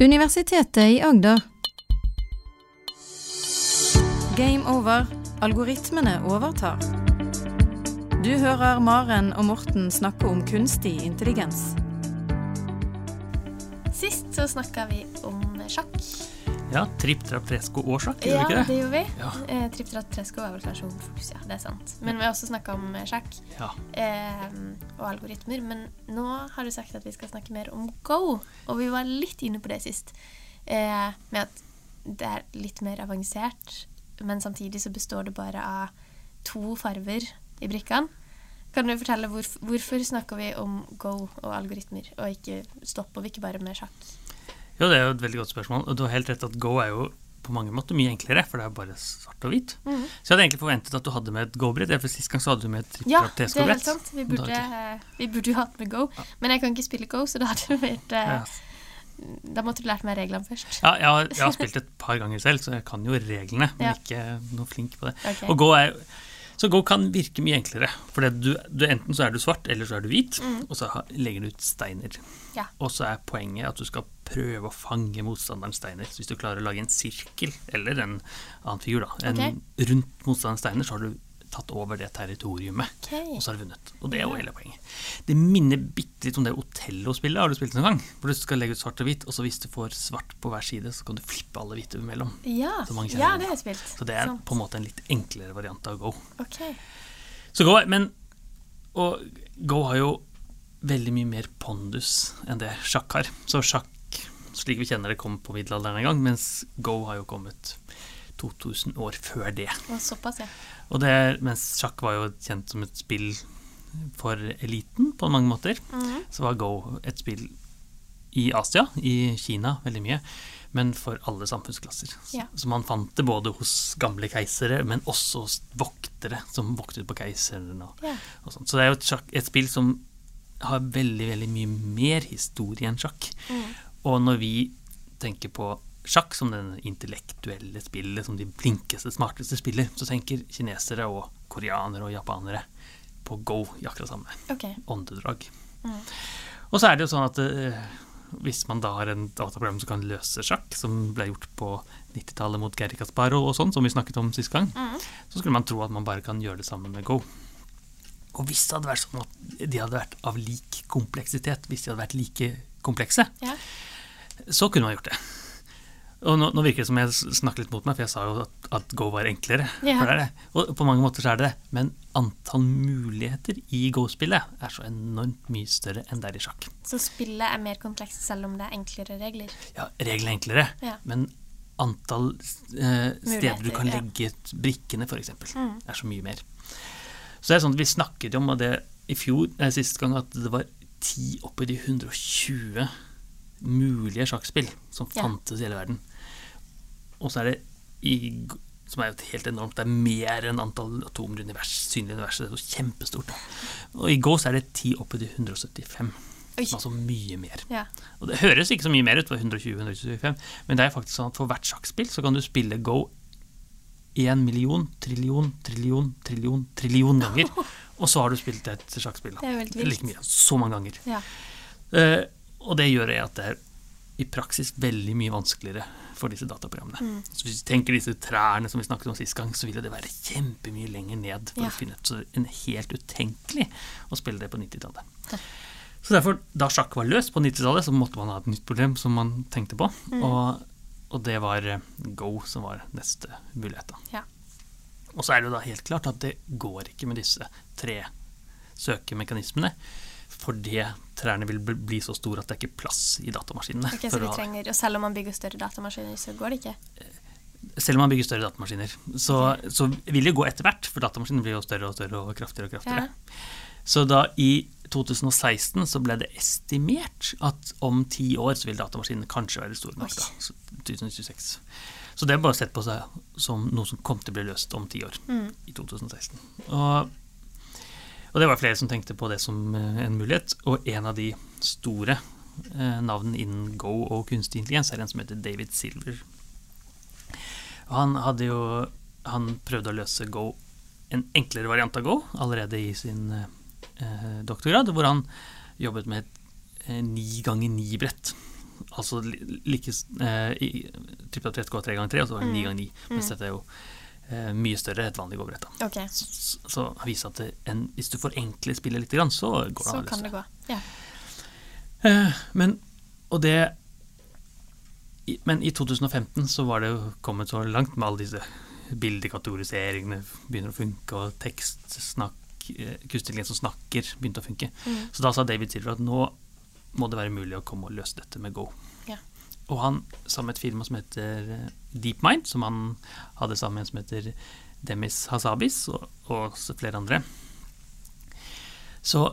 Universitetet i Agder. Game over. Algoritmene overtar. Du hører Maren og Morten snakke om kunstig intelligens. Sist så snakka vi om sjakk. Ja, Tripp, trapp, Fresco Ja, gjør vi ikke det det? gjorde vi. Ja. Eh, Tripp, trapp, Fresco er vel kanskje hovedfokus, ja. Det er sant. Men vi har også snakka om eh, sjakk Ja. eh, og algoritmer. Men nå har du sagt at vi skal snakke mer om Go, og vi var litt inne på det sist. Eh, med at det er litt mer avansert, men samtidig så består det bare av to farver i brikkene. Kan du fortelle hvorf hvorfor snakker vi om Go og algoritmer, og ikke stopper vi ikke bare med sjakk? Jo, det er jo et veldig godt spørsmål. Og du har helt rett at Go er jo på mange måter mye enklere, for det er bare svart og hvit. -hmm. Så jeg hadde egentlig forventet at du hadde med et Go-brett. For sist gang så hadde du med et tripp, Ja, trapp, det er helt sant. Vi burde, er vi burde jo hatt med Go. Men jeg kan ikke spille Go, så da hadde vært uh, Ja. Da måtte du lært meg reglene først. Ja, jeg har, jeg har spilt et par ganger selv, så jeg kan jo reglene, men Ja. ikke noe flink på det. Okay. Og Go er så Go kan virke mye enklere. For du, du, enten så er du svart, eller så er du hvit, og så legger du ut steiner. Mm. Ja. Og så er poenget at du skal prøve å fange motstanderens steiner. Så hvis du klarer å lage en sirkel, eller en annen figur, da, en, rundt motstanderens steiner, så har du tatt over det territoriumet. okay. Og så har du vunnet. Og det er jo hele poenget. Det minner bitte litt om det Otello-spillet. Har du spilt det noen gang? Hvor du skal legge ut svart og hvit, og så hvis du får svart på hver side, så kan du flippe alle hvite imellom. Ja, ja, det. har jeg spilt. Så det er Sant. på en måte en litt enklere variant av Go. Okay. Så Go men Og Go har jo veldig mye mer pondus enn det sjakk har. Så sjakk, slik vi kjenner det, kom på middelalderen en gang, mens Go har jo kommet 2000 år før det. Og såpass, ja. Og det, mens sjakk var jo kjent som et spill for eliten på mange måter, Mhm. så var Go et spill i Asia, i Kina veldig mye, men for alle samfunnsklasser. Ja. Så man fant det både hos gamle keisere, men også hos voktere som voktet på keiseren. Og, Ja. og sånt. Så det er jo et, sjakk, et spill som har veldig, veldig mye mer historie enn sjakk. Mm. Og når vi tenker på sjakk som det intellektuelle spillet, som de flinkeste, smarteste spiller, så tenker kinesere og koreanere og japanere på go i akkurat samme Ok. åndedrag. Mm. Og så er det jo sånn at eh, hvis man da har en dataprogram som kan løse sjakk, som ble gjort på 90-tallet mot Gary Kasparo og sånn, som vi snakket om sist gang, mm. så skulle man tro at man bare kan gjøre det sammen med Go. Og hvis det hadde vært sånn at de hadde vært av lik kompleksitet, hvis de hadde vært like komplekse, Ja. Så kunne man gjort det. Og nå, nå virker det som jeg snakker litt mot meg, for jeg sa jo at, at Go var enklere. Yeah. For det er det. Og på mange måter så er det det. Men antall muligheter i Go-spillet er så enormt mye større enn det er i sjakk. Så spillet er mer komplekst selv om det er enklere regler. Ja, reglene er enklere, Ja. men antall eh, steder du kan legge ja. brikkene, f.eks., Mm. er så mye mer. Så det er sånn at Vi snakket jo om det i fjor, eh, sist gang, at det var 10 oppi de 120 mulige sjakkspill som fantes i hele verden. Og så er det i, som er jo helt enormt. Det er mer enn antall atomer i univers, synlige universet. Det er så kjempestort. Og i Go så er det 10 oppi til 175. Oi. Altså mye mer. Ja. Og det høres ikke så mye mer ut for 120-125, men det er faktisk sånn at for hvert sjakkspill så kan du spille Go 1 million, trillion, trillion, trillion, trillion ganger. Og så har du spilt et sjakkspill. Det er jo helt vilt. Like mye. Så mange ganger. Ja. Eh, og det gjør at det er i praksis veldig mye vanskeligere for disse dataprogrammene. Mm. Så hvis du tenker disse trærne som vi snakket om sist gang, så ville det være kjempemye lenger ned for Ja. å finne ut. Så en helt utenkelig å spille det på 90-tallet. Ja. Så derfor, da sjakk var løst på 90-tallet, så måtte man ha et nytt problem som man tenkte på. Mm. Og, og det var eh, Go som var neste mulighet. Ja. Og så er det jo da helt klart at det går ikke med disse tre søkemekanismene. Fordi trærne vil bli- så store at det er ikke plass i datamaskinene. Okay, så ha- trenger, Og selv om man bygger større datamaskiner, så går det ikke? selv om man bygger større datamaskiner, så, så vil det gå etter hvert, for datamaskinen blir jo større og større og kraftigere og kraftigere. Ja. Så da i 2016 så ble det estimert at om ti år så vil datamaskinene kanskje være store nok. Da, så 2026. Så det er bare sett på seg som noe som kom til å bli løst om ti år, Mm. i 2016. Og, og det var flere som tenkte på det som eh, en mulighet, og en av de store eh, navnene innen Go og kunstig intelligens er en som heter David Silver. Og han hadde jo han prøvde å løse Go, en enklere variant av Go, allerede i sin eh, doktorgrad, hvor han jobbet med et eh, ni ganger ni-brett. Altså li- like eh, Trippel 3 går tre ganger tre, og så var det ni ganger ni. Mens dette er jo mye større et vanlig gåbrett. Okay. Så, så- vise at en, hvis du forenkler spillet litt, grann, så går det Så an kan det gå. Ja. Eh, men, og det Men i 2015 så var det jo kommet så langt med alle disse bildekategoriseringene begynner å funke, og tekstsnakk, eh, kunstig intelligens som snakker, begynte å funke. Mm. Så da sa David Silver at nå må det være mulig å komme og løse dette med Go. Og han sammen med et firma som heter eh, DeepMind, som han hadde sammen med en som heter Demis Hasabis, og, og flere andre, så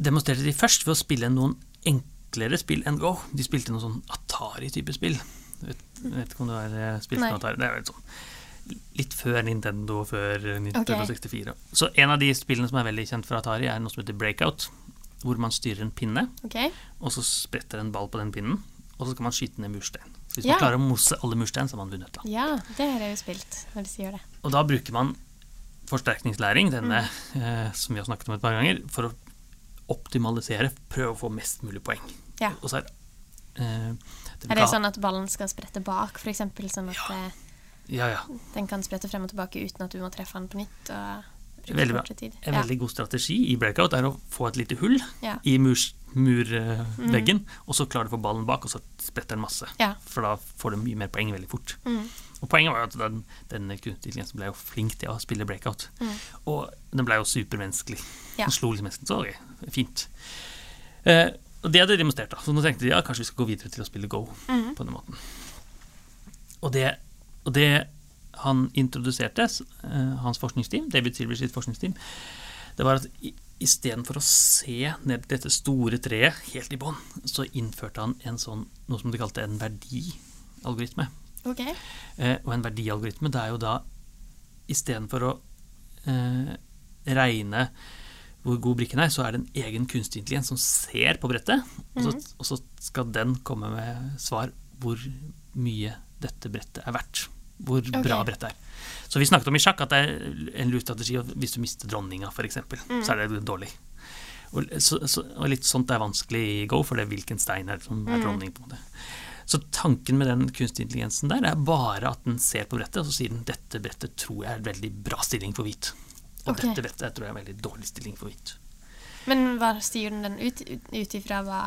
demonstrerte de først ved å spille noen enklere spill enn Go. De spilte noe sånn Atari-type spill. Jeg vet, vet ikke om du har eh, spilt noe Atari? Det er jo sånn litt før Nintendo før Nintendo okay. 64. Så en av de spillene som er veldig kjent fra Atari, er noe som heter Breakout. Hvor man styrer en pinne, okay. og så spretter en ball på den pinnen. Og så skal man skyte ned murstein. Hvis Ja. man klarer å mose alle murstein, så har man vunnet. da. Ja, det har jeg jo spilt når de sier det. Og da bruker man forsterkningslæring, denne Mm. eh, som vi har snakket om et par ganger, for å optimalisere, prøve å få mest mulig poeng. Ja. Og så er eh, Er det sånn at ballen skal sprette bak, f.eks., sånn at eh, Ja, ja. den kan sprette frem og tilbake uten at du må treffe den på nytt? Og Veldig bra. En Ja. veldig god strategi i breakout er å få et lite hull Ja. i murveggen, mm. og så klarer du å få ballen bak, og så spretter den masse. Ja. For da får du mye mer poeng veldig fort. Mm. Og Poenget var jo at den, den intelligensen ble jo flink til å spille breakout. Mm. Og den ble jo supermenneskelig. Ja. Den slo liksom menneskene. Så okay, fint. Eh, og det hadde de demonstrert, da. Så nå tenkte de ja, kanskje vi skal gå videre til å spille Go Mhm. på den måten. Og det, og det han introduserte, eh, hans forskningsteam, David Silver sitt forskningsteam, det var at istedenfor å se ned til dette store treet helt i bånn, så innførte han en sånn, noe som de kalte en verdialgoritme. Okay. Eh, og en verdialgoritme, det er jo da istedenfor å eh, regne hvor god brikken er, så er det en egen kunstig intelligens som ser på brettet, og, så, og så skal den komme med svar hvor mye dette brettet er verdt. Hvor bra brettet er. Så vi snakket om i sjakk at det er en lur strategi at hvis du mister dronninga, f.eks., eksempel så er det dårlig. Og, så, så, og litt sånt er vanskelig i Go, for det er hvilken stein er som er dronning. på en måte. Så tanken med den kunstig intelligensen der er bare at den ser på brettet, og så sier den dette brettet tror jeg er en veldig bra stilling for hvit. Og okay. dette brettet tror jeg er en veldig dårlig stilling for hvit. Men hva styrer den den ut ut ifra hva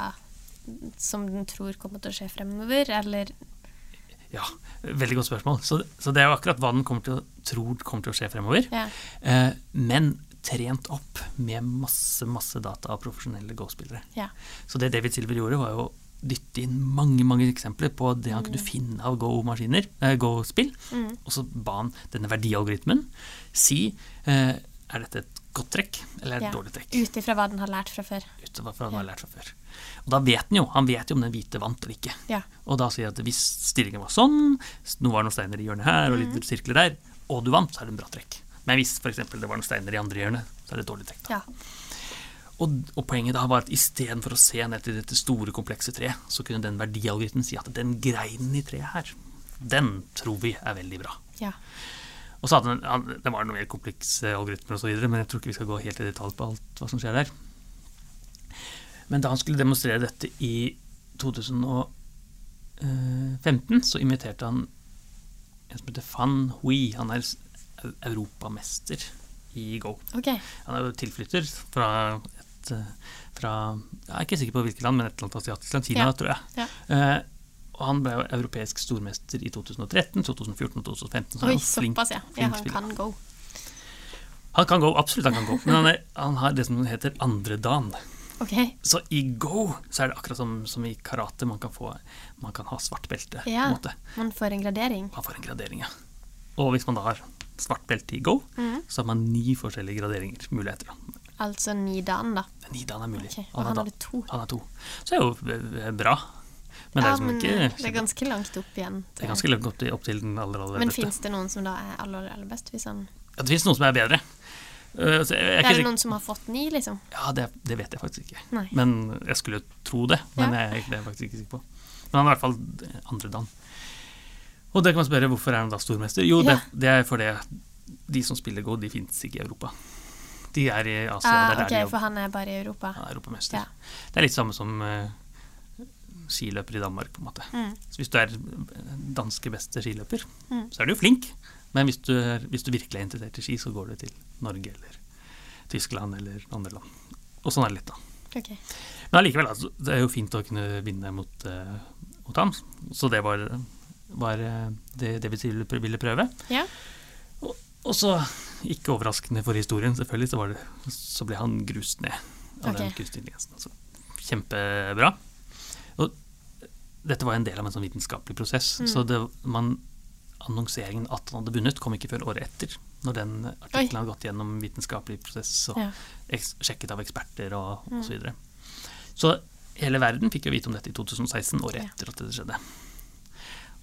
som den tror kommer til å skje fremover, eller Ja, veldig godt spørsmål. Så, så det er jo akkurat hva den kommer til tror kommer til å skje fremover. Ja. Eh, men trent opp med masse, masse data av profesjonelle Go-spillere. ja. Så det David Silver gjorde, var jo å dytte inn mange mange eksempler på det han kunne finne av Go-maskiner, eh, Go-spill. Mm. Og så ba han denne verdialgoritmen si eh, er dette et godt trekk eller er et ja. dårlig trekk. Ut ifra hva den har lært fra før. Utover hva den har lært fra før. Og da vet han jo han vet jo om den hvite vant eller ikke. Ja. Og da sier han at hvis stillingen var sånn, nå var det noen steiner i hjørnet her og litt litt sirkler der, og du vant, så er det en bra trekk. Men hvis f.eks. det var noen steiner i andre hjørnet, så er det et dårlig trekk. Ja. Og, og poenget da var at istedenfor å se ned til dette store, komplekse treet, så kunne den verdialgoritmen si at den greinen i treet her, den tror vi er veldig bra. ja. Og så hadde den, det var noen mer komplekse algoritmer osv., men jeg tror ikke vi skal gå helt i detalj på alt hva som skjer der. Men da han skulle demonstrere dette i 2015, så inviterte han en som heter Fan Hui. Han er europamester i Go. Okay. Han er jo tilflytter fra et eh, fra, Jeg er ikke sikker på hvilket land, men et eller annet asiatisk land. Kina, Ja. tror jeg. Ja. Eh, og han ble jo europeisk stormester i 2013, 2014 og 2015. Så Oi, flink- såpass, ja. ja. Han spiller. kan go. Han kan gå, absolutt han kan gå, men han, er, han har det som heter andre dan. OK. Så i go så er det akkurat som, som i karate, man kan, få, man kan ha svart belte. Ja. Man får en gradering. Man får en gradering, ja. Og hvis man da har svart belte i go, mm. så har man ni forskjellige graderinger, muligheter. Altså ni dan, da. Ni dan er mulig. Okay. Og han han hadde to. Han har to. Så er det jo eh, bra. Men det er Ja, liksom men ikke det er ganske langt opp igjen. Det er ganske langt opp til, opp til den aller, aller Men beste. fins det noen som da er aller, aller best? Hvis han... Ja, det finnes noen som er bedre. Jeg, jeg er det noen som har fått ni, liksom? Ja, det, det vet jeg faktisk ikke. Nei. Men jeg skulle tro det. Men Ja. jeg, det er jeg faktisk ikke sikker på. Men han er i hvert fall andre dan. Og det kan man spørre hvorfor er han da stormester? Jo, det, Ja. det er fordi de som spiller god, de fins ikke i Europa. De er i Asia. Ah, det ok, de for han er bare i Europa. Han er europamester. Ja. Det er litt samme som uh, skiløper i Danmark, på en måte. Mm. Så hvis du er danske beste skiløper, Mm. så er du jo flink. Men hvis du, er, hvis du virkelig er interessert i ski, så går du til Norge eller Tyskland eller andre land. Og sånn er det litt, da. Okay. Men allikevel, altså, det er jo fint å kunne vinne mot, uh, mot ham. Så det var, var det, det vi ville prøve. Ja. Og, og så, ikke overraskende for historien, selvfølgelig, så, var det, så ble han grust ned av den Ok. kunstig intelligensen. Altså, kjempebra. Og dette var en del av en sånn vitenskapelig prosess. Mm. Så det, man, annonseringen at han hadde vunnet, kom ikke før året etter. Når den artikkelen hadde gått gjennom vitenskapelig prosess og Ja. sjekket av eksperter og, osv. så videre. Så hele verden fikk jo vite om dette i 2016, året Ja. etter at det skjedde.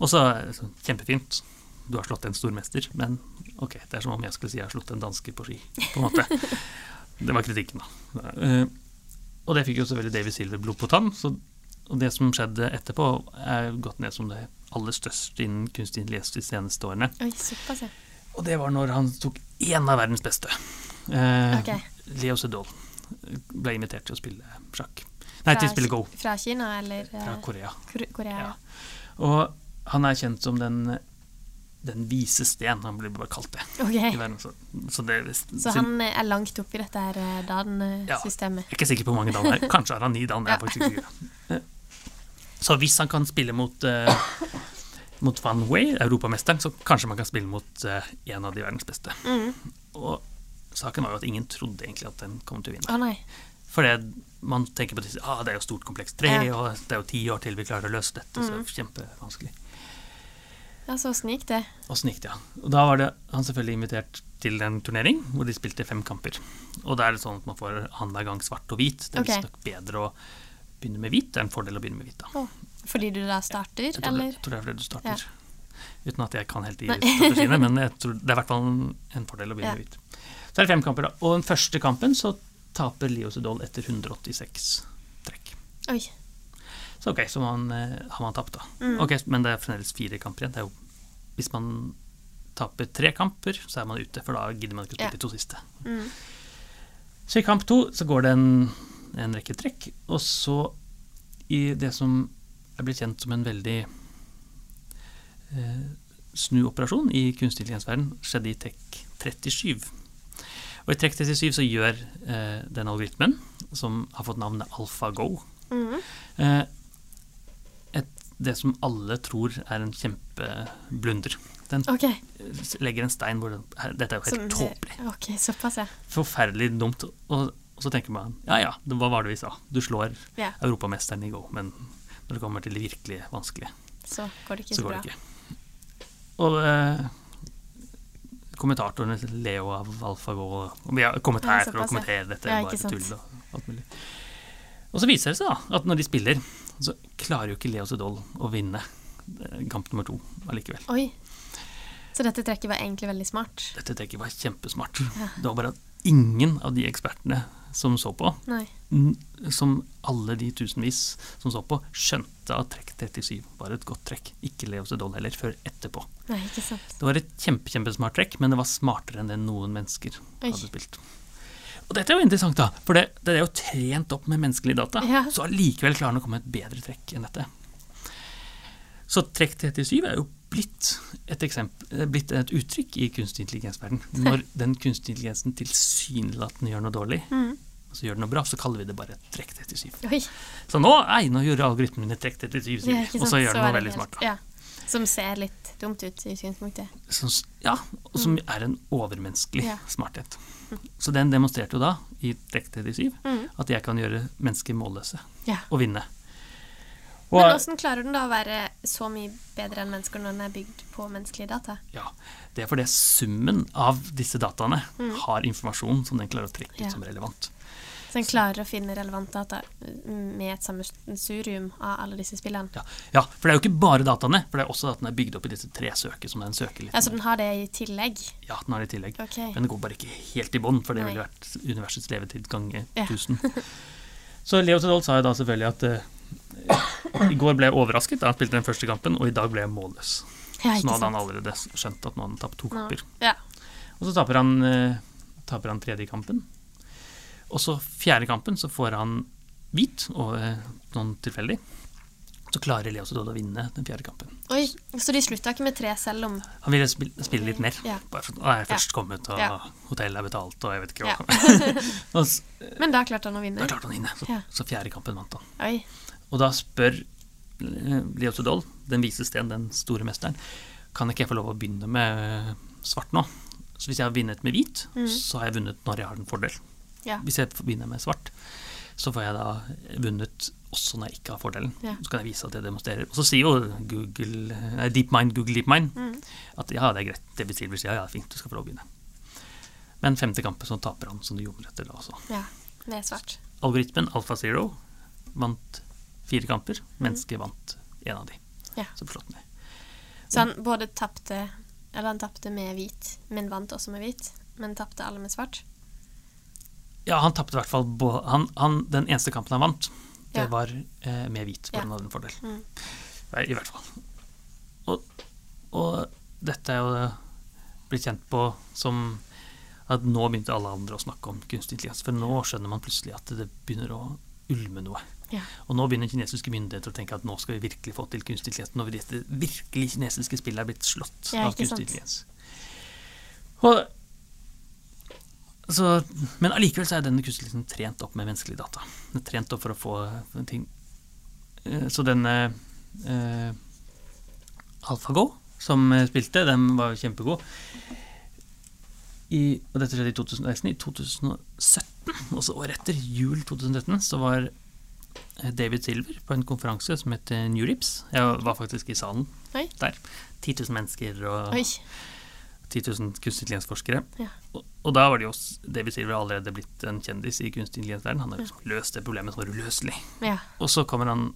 Og så så kjempefint. Du har slått en stormester, men ok, det er som om jeg skulle si jeg har slått en danske på ski, på en måte. det var kritikken, da. Eh, og det fikk jo selvfølgelig David Silver blod på tann. Så, og det som skjedde etterpå, er gått ned som det aller største innen kunstig intelligens de seneste årene. Oi, såpass, ja. Og det var når han tok én av verdens beste. Eh, Ok. Leo Sedol ble invitert til å spille sjakk. Nei, til å spille go Fra Kina, eller eh, fra Korea. Korea? Ja. Og han er kjent som den, den vise sten, han blir bare kalt det. i Ok. verden. Så, så, det, Så han eh, er langt oppi dette her eh, DAN-systemet? Ja, Jeg er ikke sikker på hvor mange dan er. Kanskje har han ni dan. Jeg er faktisk ikke sikker. Så hvis han kan spille mot uh, mot Van Way, europamesteren, så kanskje man kan spille mot uh, en av de verdens beste. Mm. Og saken var jo at ingen trodde egentlig at den kom til å vinne. Oh, nei. For man tenker på disse, ah, det er jo stort kompleks tre, Ja. og det er jo ti år til vi klarer å løse dette, så Mhm. det er kjempevanskelig. Ja, så snik det. Og så gikk det, ja. Og da var det han selvfølgelig invitert til en turnering hvor de spilte fem kamper. Og da er det sånn at man får annenhver gang svart og hvit. Det er okay. visstnok bedre å begynne med hvit. Det er en fordel å begynne med hvit, da. Fordi du da starter, Jeg tror, eller? Jeg tror det er fordi du starter. Uten at jeg kan helt de strategiene, men jeg tror det er i hvert fall en, en fordel å begynne Ja. med hvit. Så er det fem kamper, da. Og den første kampen så taper Leo Sedol etter 186 trekk. Oi. Så ok, så man, eh, har man tapt, da. Mm. Ok, Men det er fremdeles fire kamper igjen. Det er jo, hvis man taper tre kamper, så er man ute, for da gidder man ikke å spille Ja. de to siste. Mm. Så i kamp to så går det en, en rekke trekk, og så i det som er blitt kjent som en veldig eh, snuoperasjon i kunstig intelligensverden, skjedde i trekk 37. Og i trekk 37 så gjør eh, den algoritmen, som har fått navnet AlphaGo, Mm. eh, et, det som alle tror er en kjempeblunder. Den okay. legger en stein hvor den, Dette er jo helt tåpelig Okay, såpass, ja. forferdelig dumt. Og, og så tenker man ja ja, hva var det vi sa? Du slår yeah. europamesteren i go, men når det kommer til det virkelig vanskelige, Så går det ikke så bra. det ikke. Og eh, kommentatorene Leo av AlfaGo, og vi har kommet her for å kommentere dette, Ja, bare tull og alt mulig. Og så viser det seg da at når de spiller, så klarer jo ikke Leo Sedol å vinne eh, kamp nummer to allikevel. Oi. Så dette trekket var egentlig veldig smart? Dette trekket var kjempesmart. Ja. Det var bare at ingen av de ekspertene som så på, Nei. som alle de tusenvis som så på, skjønte at trekk 37 var et godt trekk. Ikke Leo Sedol heller, før etterpå. Nei, ikke sant. Det var et kjempe, kjempesmart trekk, men det var smartere enn det noen mennesker Oi. hadde spilt. Og dette er jo interessant, da, for det, det er jo trent opp med menneskelige data. Ja. Så allikevel klarer han å komme med et bedre trekk enn dette. Så trekk 37 er jo blitt et, eksempel, eh, blitt et uttrykk i kunstig intelligensverden. Når den kunstige intelligensen tilsynelatende gjør noe dårlig, Mm. og så gjør den noe bra, så kaller vi det bare trekk 37. Oi. Så nå, ei, nå gjorde algoritmen min trekk 37, sier Ja, og så gjør den noe veldig smart. Ja. Som ser litt dumt ut i utgangspunktet. Som, ja, og som er en overmenneskelig Ja. smarthet. Så den demonstrerte jo da, i trekk 37, Mm. at jeg kan gjøre mennesker målløse og vinne. Men åssen klarer den da å være så mye bedre enn mennesker når den er bygd på menneskelige data? ja, det er fordi summen av disse dataene Mm. har informasjon som den klarer å trekke Ja. som relevant. Så den klarer å finne relevant data med et sammensurium av alle disse spillene? Ja, ja, for det er jo ikke bare dataene, for det er også at den er bygd opp i disse tre søker som den søker litt. Ja, Så den har det i tillegg? Ja, den har det i tillegg. Okay. Men det går bare ikke helt i bånn, for det Nei. ville vært universets levetid ganger Ja. 1000. Så Leo Sedol sa jo da selvfølgelig at eh, i går ble jeg overrasket da han spilte den første kampen, og i dag ble jeg målløs. Ja, Så nå hadde hadde han allerede skjønt at nå hadde han tapt to kamper. Ja. Og så taper han, eh, taper han tredje kampen. Og så fjerde kampen så får han hvit, og eh, noen tilfeldig. så klarer Leo Sodol å vinne den fjerde kampen. Oi, Så de slutta ikke med tre selv om Han ville spille, spille litt mer. Ja. Bare for, å, jeg først ja. kommet, og Ja. hotellet er betalt, og jeg vet ikke hva. Ja. Men da klarte han å vinne. da klarte han å vinne. Så, så fjerde kampen vant han. Oi. Og da spør eh, Leo Tudol, den vise sten, den store mesteren, kan ikke jeg få lov å begynne med eh, svart nå? Så hvis jeg har vunnet med hvit, så har jeg vunnet når jeg har en fordel. Ja. Hvis jeg begynner med svart, så får jeg da vunnet også når jeg ikke har fordelen. Ja. Så kan jeg vise at jeg demonstrerer. Og så sier jo Google, nei, DeepMind, Google DeepMind at ja, det er greit. Silver sier ja, ja, fint, du skal få lov å begynne. Men femte kampen så taper han, som du gjorde etter da også. ja. er svart. Algoritmen AlphaZero vant fire kamper. Mennesket vant én av de. Ja. Så flott ned. Så han både tapte Eller han tapte med hvit, men vant også med hvit. Men tapte alle med svart. Ja, han tapte i hvert fall han, han, Den eneste kampen han vant, det Ja. var eh, med hvit, for Ja. han hadde en fordel. Mm. I hvert fall. Og, og dette er jo blitt kjent på som at nå begynte alle andre å snakke om kunstig intelligens. For nå skjønner man plutselig at det begynner å ulme noe. Ja. Og nå begynner kinesiske myndigheter å tenke at nå skal vi virkelig få til kunstig intelligens. Når dette virkelig kinesiske spillet er blitt slått Ja, av kunstig intelligens. Og, så, men allikevel så er denne kunstig intelligensen trent opp med menneskelig data. Den er trent opp for å få eh, ting Eh, Så denne eh, AlphaGo som eh, spilte, den var jo kjempegod. I, og dette skjedde i 2016. I 2017, altså året etter, jul 2013, så var eh, David Silver på en konferanse som het Newrips. Jeg var faktisk i salen Oi. der. 10 000 mennesker og Oi. 10 000 kunstig intelligens-forskere. Ja. Og, og da var det jo David Silver allerede blitt en kjendis i kunstig intelligens-verden. Han har liksom løst det problemet som var uløselig. Ja. Og så kommer han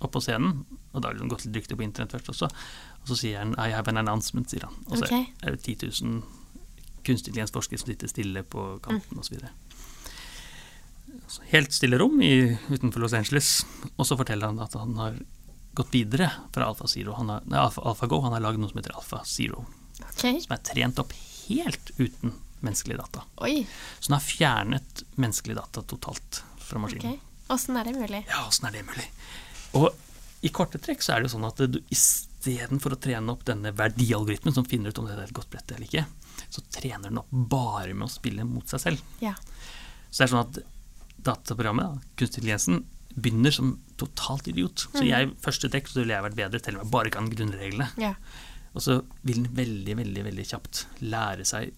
opp på scenen, og da har han gått litt rykte på internett først også, og så sier han I have an announcement, sier han. Og så okay. er det 10 000 kunstig intelligens-forskere som sitter stille på kanten så videre. Helt stille rom i, utenfor Los Angeles, og så forteller han at han har gått videre fra Alfa Zero. Han har, nei, Alpha, AlphaGo. Han har lagd noe som heter Alfa Zero, okay. som er trent opp helt uten menneskelige data. Oi. Så han har fjernet menneskelige data totalt fra maskinen. Åssen er det mulig? Ja, åssen er det mulig? Og i korte trekk så er det jo sånn at du istedenfor å trene opp denne verdialgoritmen som finner ut om det er et godt brett eller ikke, så trener den opp bare med å spille mot seg selv. Ja. Så det er sånn at dataprogrammet, da, kunstig intelligensen, begynner som totalt idiot. Så jeg, første trekk så ville jeg vært bedre til om jeg bare kan grunnreglene. ja. Og så vil den veldig, veldig, veldig kjapt lære seg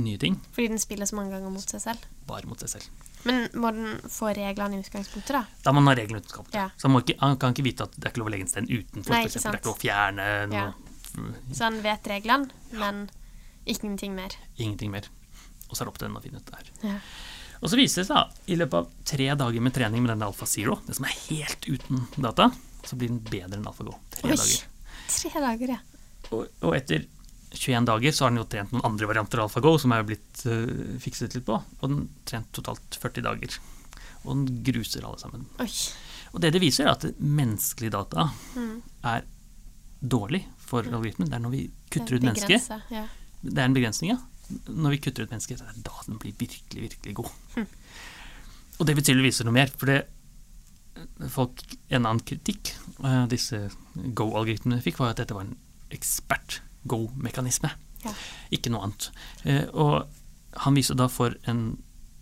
nye ting, Fordi den spiller så mange ganger mot seg selv. bare mot seg selv. Men må den få reglene i utgangspunktet, da? Da må den ha reglene i utgangspunktet. Ja. Så han, ikke, han kan ikke vite at det er ikke lov å legge en stein utenfor. Eksempel. det er ikke lov å fjerne noe. Ja. Så han vet reglene, men ingenting mer. Ingenting mer. Og så er det opp til den å finne ut det her. Ja. Og så viser det seg, da, i løpet av tre dager med trening med denne Alfa Zero, det som er helt uten data, så blir den bedre enn AlfaGo. Tre Oi. dager. Tre dager, ja. Og, og etter 21 dager så har den jo trent noen andre varianter av AlfaGo som er blitt uh, fikset litt på, og den trent totalt 40 dager. Og den gruser alle sammen. Oi. Og det det viser, er at menneskelig data Mm. er dårlig for algoritmen. Det er når vi kutter ut er begrenset, Ja. Det er en begrensning, ja. Når vi kutter ut mennesket, så er det da den blir virkelig, virkelig god. Mm. Og det betyr det viser noe mer, for det folk, En annen kritikk eh, disse Go-algoritmene fikk, var at dette var en ekspert-Go-mekanisme. Ja. Ikke noe annet. Eh, og han viser da for en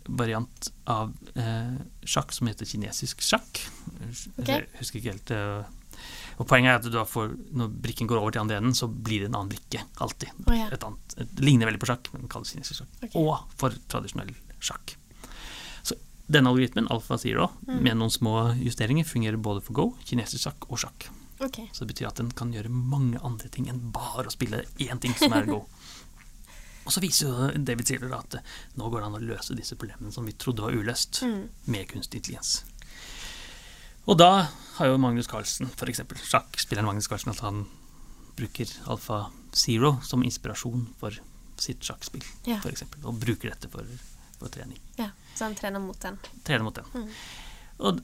variant av eh, sjakk som heter kinesisk sjakk. Okay. Jeg husker ikke helt Og Poenget er at du da får, når brikken går over til andre enden, så blir det en annen brikke. Alltid. Oh, ja. Et annet, det ligner veldig på sjakk, men kalles kinesisk sjakk. Okay. Og for tradisjonell sjakk. Så denne algoritmen, alfa Zero, Mm. med noen små justeringer, fungerer både for Go, kinesisk sjakk og sjakk. Okay. Så det betyr at den kan gjøre mange andre ting enn bare å spille én ting som er Go. Og så viser jo David Silver at nå går det an å løse disse problemene som vi trodde var uløst, Mm. med kunstig intelligens. Og da har jo Magnus Carlsen, f.eks. sjakkspilleren Magnus Carlsen, at han bruker Alfa Zero som inspirasjon for sitt sjakkspill, Ja. eksempel, og bruker dette for, for trening. ja. Så han trener mot den. Trener mot den. Mm. Og,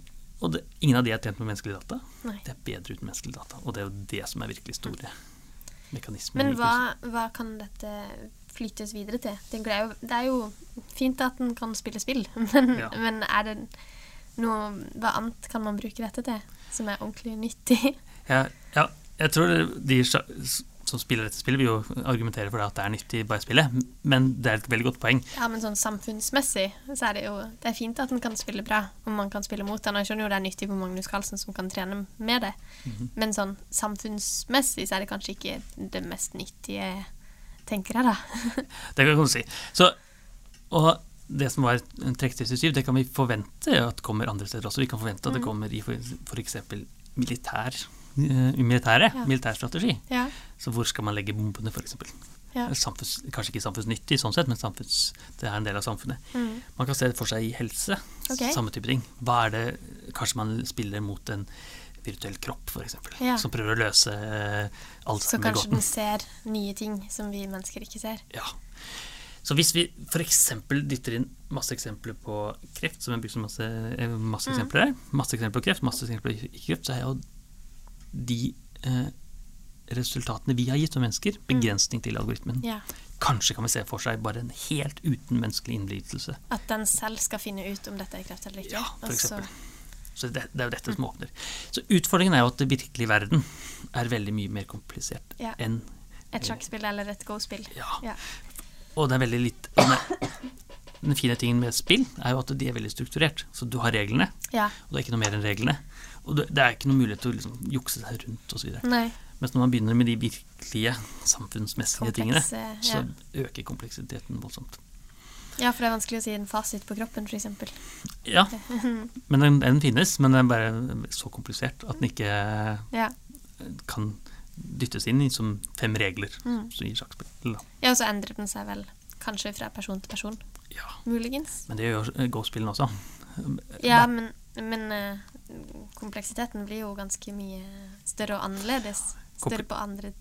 og det, ingen av de er trent med menneskelig data. Nei. Det er bedre uten menneskelig data, og det er jo det som er virkelig store mekanismer. Men hva, hva kan dette flyttes videre til? Det er, jo, det er jo fint at den kan spille spill, men, Ja. men er det noe, hva annet kan man bruke dette til som er ordentlig nyttig? Ja, ja, jeg tror de som spiller dette spillet, vil jo argumentere for det at det er nyttig bare å spille, men det er et veldig godt poeng. Ja, men sånn samfunnsmessig så er det jo Det er fint at en kan spille bra, og man kan spille mot den. Og jeg skjønner jo det er nyttig for Magnus Carlsen som kan trene med det, men sånn samfunnsmessig så er det kanskje ikke det mest nyttige, tenker jeg da. Det kan du si. Så, og det som var trekk 37, det kan vi forvente at kommer andre steder også. Vi kan forvente at det kommer i f.eks. militær, eh, militære, Ja. militærstrategi. Ja. Så hvor skal man legge bombene, f.eks.? Ja. Samfunns, kanskje ikke samfunnsnyttig sånn sett, men samfunns, det er en del av samfunnet. Mm. Man kan se det for seg i helse. Okay. Samme type ting. Hva er det Kanskje man spiller mot en virtuell kropp, f.eks., Ja. som prøver å løse alt Så kanskje den ser nye ting som vi mennesker ikke ser. Ja. Så hvis vi f.eks. dytter inn masse eksempler på kreft, som jeg bruker masse, eh, masse Mm. eksempler her, masse eksempler på kreft, masse eksempler på ikke kreft, så er jo de eh, resultatene vi har gitt som mennesker, begrensning til algoritmen. Mm. Ja. Kanskje kan vi se for seg bare en helt uten menneskelig innflytelse. At den selv skal finne ut om dette er kreft eller ikke. Ja, for eksempel. Så det, det er jo dette som åpner. Så utfordringen er jo at det virkelige verden er veldig mye mer komplisert Ja. enn Et sjakkspill eller et go-spill. Ja. Ja. Og det veldig litt den, den fine tingen med spill er jo at de er veldig strukturert. Så du har reglene, ja. og det er ikke noe mer enn reglene. Og det er ikke noe mulighet til å liksom jukse seg rundt osv. Mens når man begynner med de virkelige samfunnsmessige tingene, så ja. øker kompleksiteten voldsomt. ja, for det er vanskelig å si en fasit på kroppen, f.eks. Ja, men den, den finnes, men den er bare så komplisert at den ikke Ja. kan dyttes inn i som fem regler Mm. i sjakkspill. ja, og så endrer den seg vel kanskje fra person til person. Ja, Muligens. men det gjør jo Go-spillene også. Ja, men, men eh, kompleksiteten blir jo ganske mye større og annerledes. Større på andre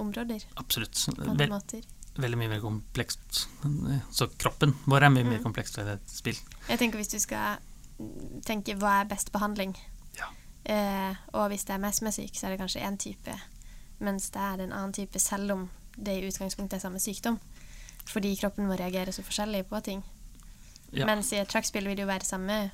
områder. Absolutt. På andre Vel, måter. veldig mye mer komplekst. Så kroppen vår er mye mer kompleks enn et spill. Jeg tenker hvis du skal mm, tenke hva er best behandling, Ja. eh, og hvis det er meg som er syk, så er det kanskje én type, mens det er en annen type selv om det i utgangspunktet er samme sykdom. Fordi kroppen må reagere så forskjellig på ting. Ja. Mens i et sjakkspill vil det jo være samme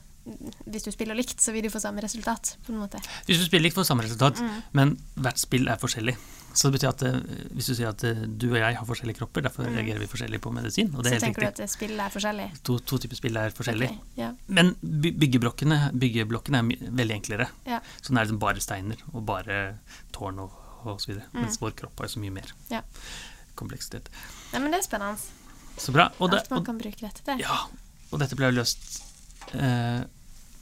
Hvis du spiller likt, så vil du få samme resultat, på en måte. Hvis du spiller likt, får du samme resultat, Mm. men hvert spill er forskjellig. Så det betyr at eh, hvis du sier at eh, du og jeg har forskjellige kropper, derfor Mm. reagerer vi forskjellig på medisin, og det Så er tenker du at spill er forskjellig? To, to typer spill er forskjellig. Okay, Ja. Men byggeblokkene, byggeblokkene er veldig enklere. Ja. Så er liksom bare steiner og bare tårn og, og videre. Mm. Mens vår kropp har så mye mer Ja. kompleksitet. Nei, men det er spennende. Så bra. Og, det, Alt man og, kan bruke dette til. ja, og dette ble løst eh,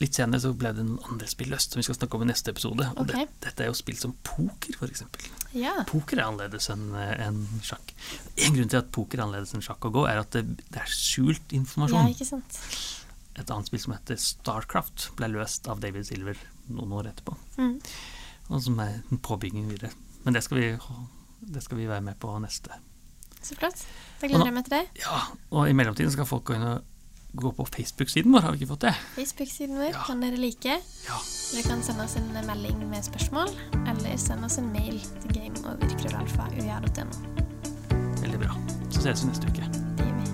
Litt senere så ble det noen andre spill løst, som vi skal snakke om i neste episode. Og det, dette er jo spill som poker, f.eks. Ja. Poker er annerledes enn en sjakk. En grunn til at poker er annerledes enn sjakk å gå, er at det, det er skjult informasjon. ja, ikke sant. Et annet spill som heter Starcraft, ble løst av David Silver noen år etterpå. Mm. Og som er en påbygging videre. Men det skal vi, det skal vi være med på neste. Så flott. Da gleder jeg meg til det. Ja, og i mellomtiden skal folk gå inn og gå på Facebook-siden vår, har vi ikke fått det? Facebook-siden vår Ja. kan dere like. Ja. Dere kan sende oss en melding med spørsmål, eller sende oss en mail til gameover.krøllalfa.ua.no. Veldig bra. Så ses vi neste uke. Det gjør vi.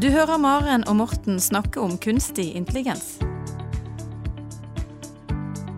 Du hører Maren og Morten snakke om kunstig intelligens.